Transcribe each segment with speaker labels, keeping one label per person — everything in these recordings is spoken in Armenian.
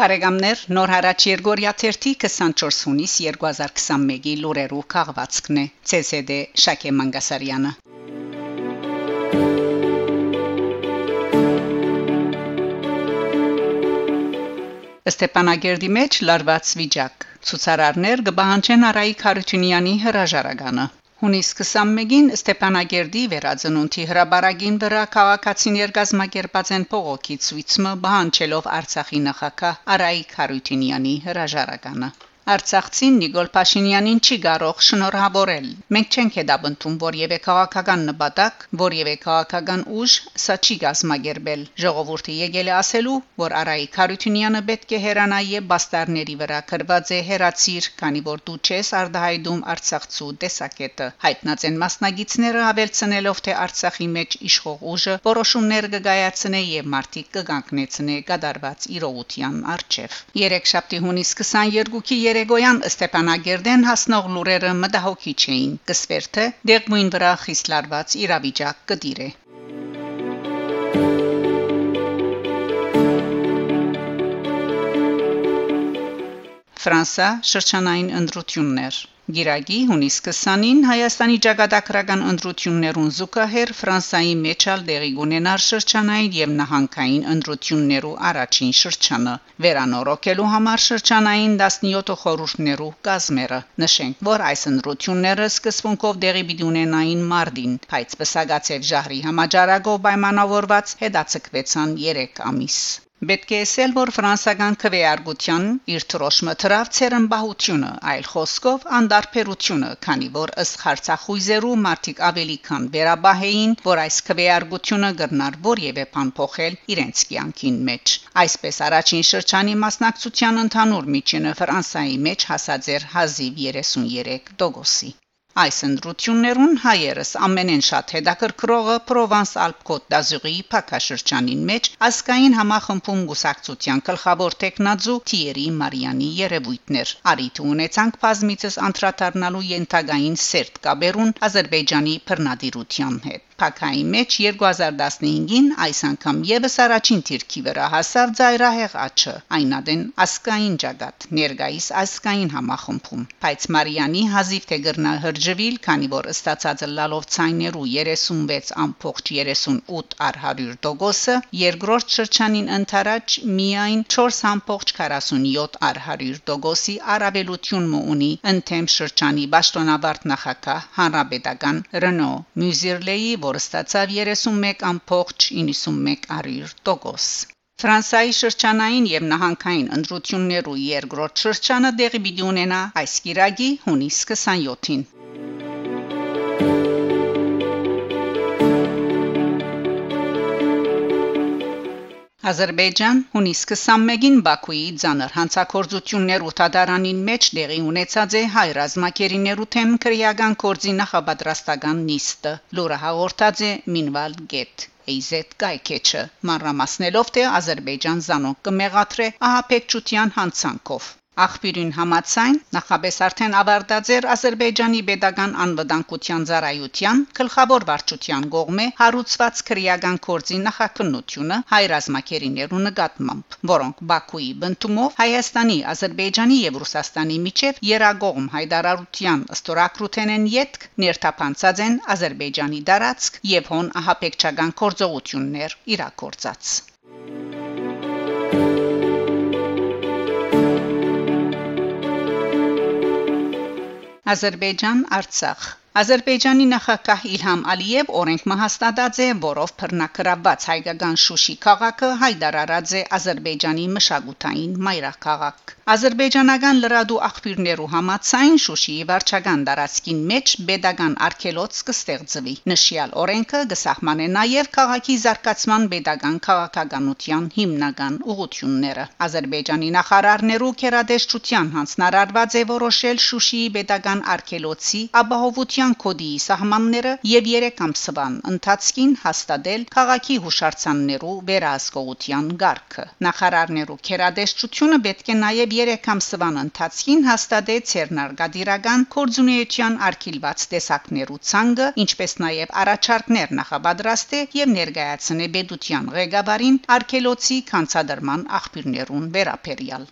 Speaker 1: Բարեկամներ նոր հարաճ Երգորիա 24 հունիս 2021-ի լուրերով քաղվածքն է ՑՍԴ Շակե Մանգասարյանը Ստեփանագերդի մեջ լարված վիճակ. Ցուցարարներ կբահանջեն Արայիկ Հարությունյանի հրաժարականը Հունիս 21-ին Ստեփանագերդի վերածնունդի հրաբարագին վրա քաղաքացիներ գազմագերբած են փողոքի ցույցը բանջելով Արցախի նախագահ Արայիկ Հարությունյանի հրաժարականը Արցախցին Նիկոլ Փաշինյանին չի կարող շնորհավորել։ Մենք չենք հետապնդում որևէ քաղաքական նպատակ, որևէ քաղաքական ուժ, սա չի գազմագերբել։ Ժողովուրդը եկել է ասելու, որ Արայիկ Հարությունյանը պետք է հերանա եւ բաստարների վրա կրված է հերացիր, քանի որ դու չես արդահայտում Արցախցու տեսակետը։ Հայտնած են մասնագետները հավելցնելով, թե Արցախի մեջ իշխող ուժը որոշումներ կգայացնե եւ մարտիկ կգանկնեցնե գդարված իրողության արչեվ։ Երեք շաբթի հունիս 22-ի Երեգոյան Ստեփանագերդեն հասնող լուրերը մտահոգիչ էին։ Կսվերթը դեղմույն վրա խիսլարված իրավիճակ կդիրե։ Ֆրանսա շրջանային ընտրություններ Գիրագի հունիս 20-ին Հայաստանի ճակատագրական ընտրություններուն զուգահեռ Ֆրանսայի մեջալ դեղի ունենար շրջանային եւ նահանգային ընտրություններու առաջին շրջանը վերանորոգելու համար շրջանային 17 խորհուրդներու կազմերը նշենք որ այս ընտրությունները սկզբունքով դեղի պիտի ունենային մարտին բայց բսագացեվ ժահրի համաճարակով պայմանավորված հետաձգվեցան 3 ամիս Պետք է ասել, որ ֆրանսական քվեարկության իր թրոշմը թրավ ցերմբահությունը, այլ խոսքով անդարբերությունը, քանի որ ըստ հարցախույզերու մարդիկ ավելի քան վերաբահեին, որ այս քվեարկությունը գրնար որևէ բան փոխել իրենց կյանքին մեջ։ Այսպես առաջին շրջանի մասնակցության ընդհանուր միջինը Ֆրանսայի մեջ հասած էր 1033 դոգոսի։ Այս ընդրություններուն հայերս ամենեն շատ հետաքրքրողը Պրովանս-Ալպ-Կոտ d'Azur-ի Փակաշրջանին մեջ ասկային համախմբում գուսակցության գլխավոր տեխնաձու Թիերի Մարիանի երևույթներ։ Արիթ ունեցանք բազմիցս անդրադառնալու ենթագային սերտ կաբերուն Ադրբեջանի բռնադիրության հետ։ Փակայի մեջ 2015-ին այս անգամ եւս առաջին թիրքի վրա հասավ ծայրահեղ աչը այնադեն ասկային ճագատ ներգայիս ասկային համախմբում բայց Մարիանի հազիվ թե գրնա հրջվիլ քանի որ ըստացած լալով ցայներու 36.38 առ 100 տոկոսը երկրորդ շրջանին ընթരാճ միայն 4.47 առ 100 տոկոսի արաբելություն ունի ընթեմ շրջանի ճշտոնաբարտ նախակա հանրապետական Ռենո Մյուզիրլեի որ ստացավ 31.91 տոկոս։ Ֆրանսիայի շրջանային եւ նահանգային ընտրություններու երկրորդ շրջանը դեղի պիտի ունենա այս գիրագի հունիս 27-ին։ Ադրբեջան հունիս 21-ին Բաքուի ցաներ հանցակործություններ ու թադարանին մեջ դեղի ունեցած է հայ ռազմակերիներու թեմ քրեական կորձի նախապատրաստական նիստը լուրը հաղորդած է Minval Get Էյզետ Գայքեչը մանրամասնելով թե Ադրբեջան զանոն կմեղատրե ահապեկչության հանցանքով Աղբյուրին համացայն նախաբես արդեն ավարտած էր Ադրբեջանի pedagogan անվտանգության ծառայության գլխավոր վարչության կողմէ հարուցված քրեական կորձի նախաքննությունը հայ ռազմակերիներու նկատմամբ, որոնք Բաքուի բնդումով Հայաստանի, Ադրբեջանի եւ Ռուսաստանի միջև երագողմ հայդարարության ստորակրութենեն յետք ներթափանցած են Ադրբեջանի դարածք եւ հոն ահապեկչական կորձողություններ իրակորցած։ Ադրբեջան Արցախ Ադրբեջանի նախագահ Իլհամ Ալիև օրենք մահաստատած է, որով բռնակրաբաց հայկական Շուշի քաղաքը հայտարարած է Ադրբեջանի մշակութային մայրաքաղաք։ Ադրբեջանական լրադու աղբյուրներու համացայն Շուշիի վարչական դարածքին մեջ pedagogan արքելոց կստեղծվի։ Նշյալ օրենքը կսահմանե նաև քաղաքի զարգացման pedagogan քաղաքականության հիմնական ուղղությունները։ Ադրբեջանի նախարարներու քերադեշչության հանձնարարված է որոշել Շուշիի pedagogan արքելոցի ապահովության քաղաքական կոդի սահմանները եւ 3 ամսվան ընթացքին հաստատել քաղաքի հուշարձաններու վերահսկողության գարկը նախարարներու քերադեշչությունը պետք է նաեւ 3 ամսվան ընթացքին հաստատել ցերնարգադիրական կորձունեության արգելված տեսակներու ցանգը ինչպես նաեւ առաջարկներ նախաբադրաստե եւ ներկայացնե բեդության ղեկավարին արգելոցի կանցադրման աղբյուրներուն վերապերյալ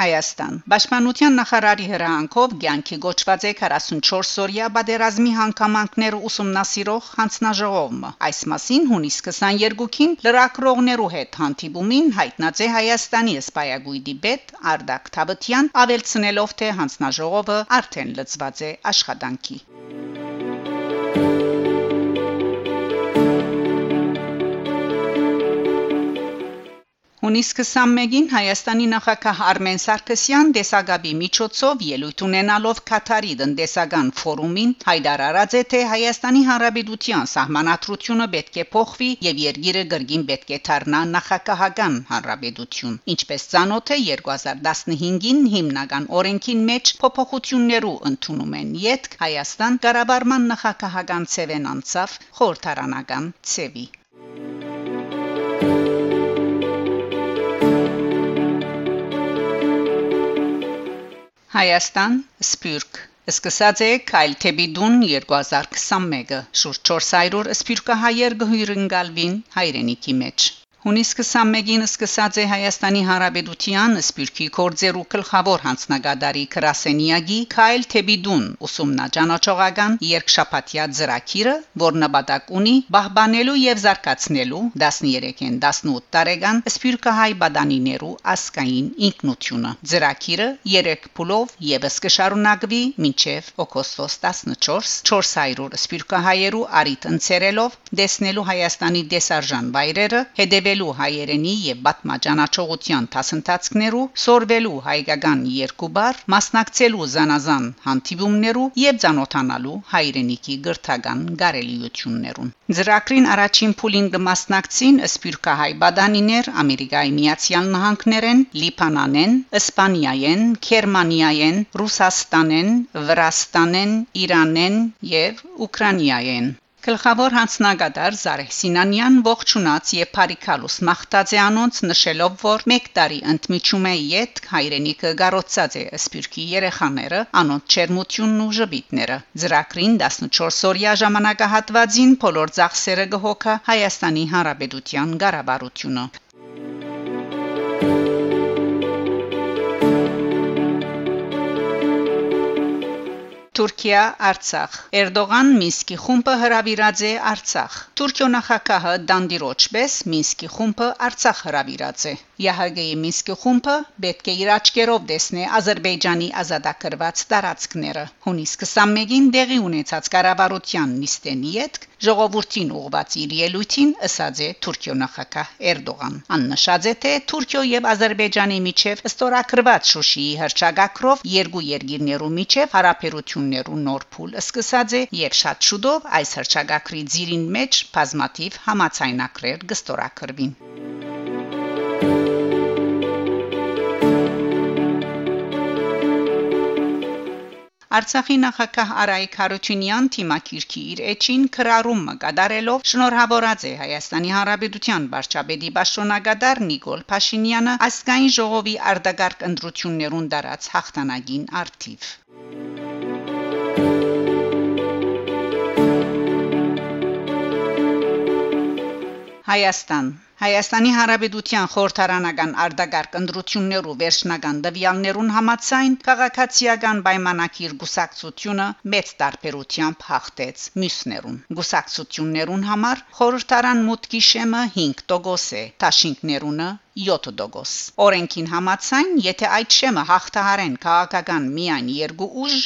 Speaker 1: Հայաստան։ Պաշտպանության նախարարի հրահանգով ցանկի գոչված է 44-օրյա բادرազմի հանգամանքները ուսումնասիրող հանձնաժողովը։ Այս մասին հունիսի 22-ին լրակրողներու հետ հանդիպումին հայտնած է Հայաստանի սպայագույդի բեդ Արդակ Թավթյան, ավելցնելով թե հանձնաժողովը արդեն լծված է աշխատանքի։ Thank you Հունիս 21-ին Հայաստանի նախագահ Արմեն Սարգսյան դեսագաբի միջոցով ելույթ ունենալով Կատարի տնտեսական ֆորումին հայտարարած է թե Հայաստանի Հանրապետության սահմանադրությունը պետք է փոխվի եւ երկիրը գրգին պետք է դառնա նախագահական հանրապետություն ինչպես ցանոթ է 2015-ին հիմնական օրենքին մեջ փոփոխություններու ընդունում են յետք Հայաստան կառավարման նախագահական ցևեն անցավ խորհրդարանական ցևի Հայաստան Սպյուրք Սկսած է Քայլ Թեբիդուն 2021-ը շուրջ 400 սպյուրքահայեր գհյուրընկալվին հայրենիքի մեջ Հունիս 21-ին սկսած է Հայաստանի Հանրապետության Սպյուրքի կորձերու գլխավոր հանձնագետարի Կրասենիագի Քայլ Թեբիդուն ուսումնաճանաչողական երկշապատյա ծրագիրը, որ նպատակ ունի բահբանելու եւ զարգացնելու 13-ին 18 տարեկան Սպյուրքահայ բադանիներու ասկային ինքնությունը։ Ծրագիրը 3 փուլով եւս կշարունակվի մինչեւ օգոստոս 14 400 Սպյուրքահայերու արիտ ընցերելով դեսնելու Հայաստանի դեսարժան վայրերը հետեւել հետևելու հայերենի եւ բատմաճանաչողության դասընթացներու, սորվելու հայկական երկու բար, մասնակցելու զանազան հանդիպումներու եւ ցանոթանալու հայրենիքի գրթական գարելիություններուն։ Ծրագրին առաջին փուլին կմասնակցին Սպյուրքահայ բադանիներ Ամերիկայի Միացյալ Նահանգներեն, Լիբանանեն, Իսպանիայեն, Գերմանիայեն, Ռուսաստանեն, Վրաստանեն, Իրանեն եւ Ուկրաինայեն։ Գլխավոր հանձնագետար Զարեհ Սինանյան ողջունած եւ Փարիքալուս մախտած է անոնց նշելով որ 1 տարի ընդմիջում է յետ հայրենիքը գարոցած է սպյուրքի երեխաները անոնց չերմությունն ու ժպիտները ծրագրին 14 օրյա ժամանակահատվածին բոլոր ծախսերը գհոքա Հայաստանի Հանրապետության ղարաբարությունը Թուրքիա Արցախ Էրդողան Մինսկի խումբը հրավիրած է Արցախ Թուրքիո նախագահը Դանդիրոչպես Մինսկի խումբը Արցախ հրավիրած է ՀՀԳ-ի Մինսկի խումբը պետք է իր աչքերով տեսնի Ադրբեջանի ազատագրված տարածքները հունիս 21-ին դեղի ունեցած կառավարության նիստենի հետ ժողովրդին ուղված իր ելույթին ըսած է Թուրքիո նախագահ Էրդողան աննշած է թե Թուրքիո եւ Ադրբեջանի միջև ստորագրված Շուշիի հրճագակրով երկու երկիրներու միջև հարաբերություններու նոր փուլ սկսած է եւ շատ շուտով այս հրճագակրի ծիրին մեջ բազմաթիվ համացայնակրեր կստորագրվին Արցախի նախագահ Արայիկ Հարությունյան թիմակիրքի իր էջին քրարումը կդարելով շնորհավորած է Հայաստանի Հանրապետության վարչապետի Պաշտոնագետար Նիկոլ Փաշինյանը ասկային ժողովի արտագարկ ընդրություններուն դարած հաղթանակին արդիվ Հայաստան Հայաստանի Հանրապետության խորհրդարանական արտագարկ ընդրություններու վերջնական դվյալներուն համաձայն քաղաքացիական պայմանակիր գուսակցությունը մեծ տարբերությամբ հաղթեց մյուսներուն։ Գուսակցություններուն համար խորհրդարան մուտքի շեմը 5% է, տաշինքներունը 7%։ Օրենքին համաձայն, եթե այդ շեմը հաղթահարեն քաղաքական միայն երկու ուժ,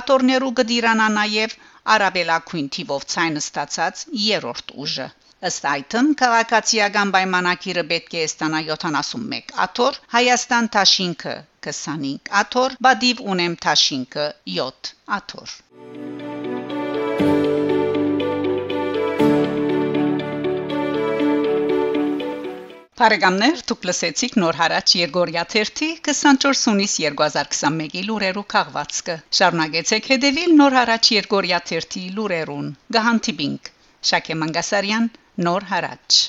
Speaker 1: աթորներու գդիրանա նաև արաբելակույն թիվով ցայն ստացած երրորդ ուժը Ըստ այդմ քաղաքացիական պայմանակիրը պետք է ստանա 71 աթոր, Հայաստան Թաշինքը 25 աթոր, Բադիվ ունեմ Թաշինքը 7 աթոր։ Բարեկամներ, դուք լսեցիք նոր հարաճ Երգորիա 30 24 հունիս 2021-ի լուրերու քաղվածքը։ Շարունակեցեք հետևել նոր հարաճ Երգորիա 30 լուրերուն։ Գահանտիբինգ Շակե Մանգասարյան, նոր հարաճ